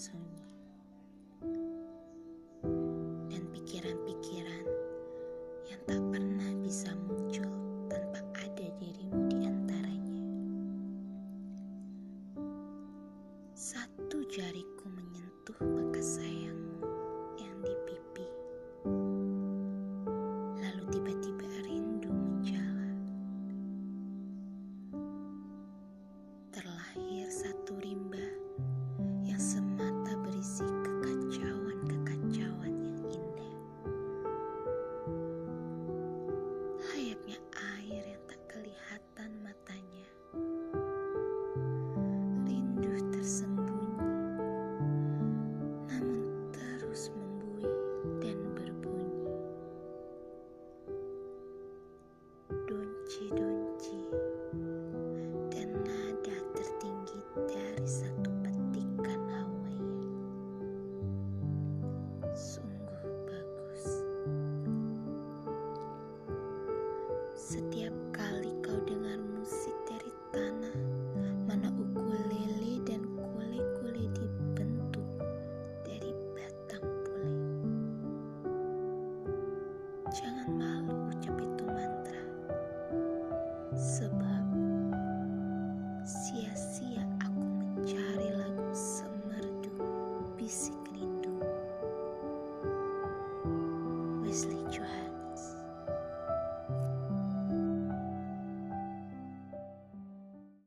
sunyi. Dan pikiran-pikiran yang tak pernah bisa muncul tanpa ada dirimu di antaranya. Satu jariku menyentuh bekas saya. donci-donci dan nada tertinggi dari satu petikan Hawaii. Sungguh bagus. Setiap kali kau dengar musik dari tanah, mana ukulele dan kule-kule dibentuk dari batang pule. Jangan malu. Sebab sia-sia aku mencari lagu semerdu bisik rindu. Wesley Johan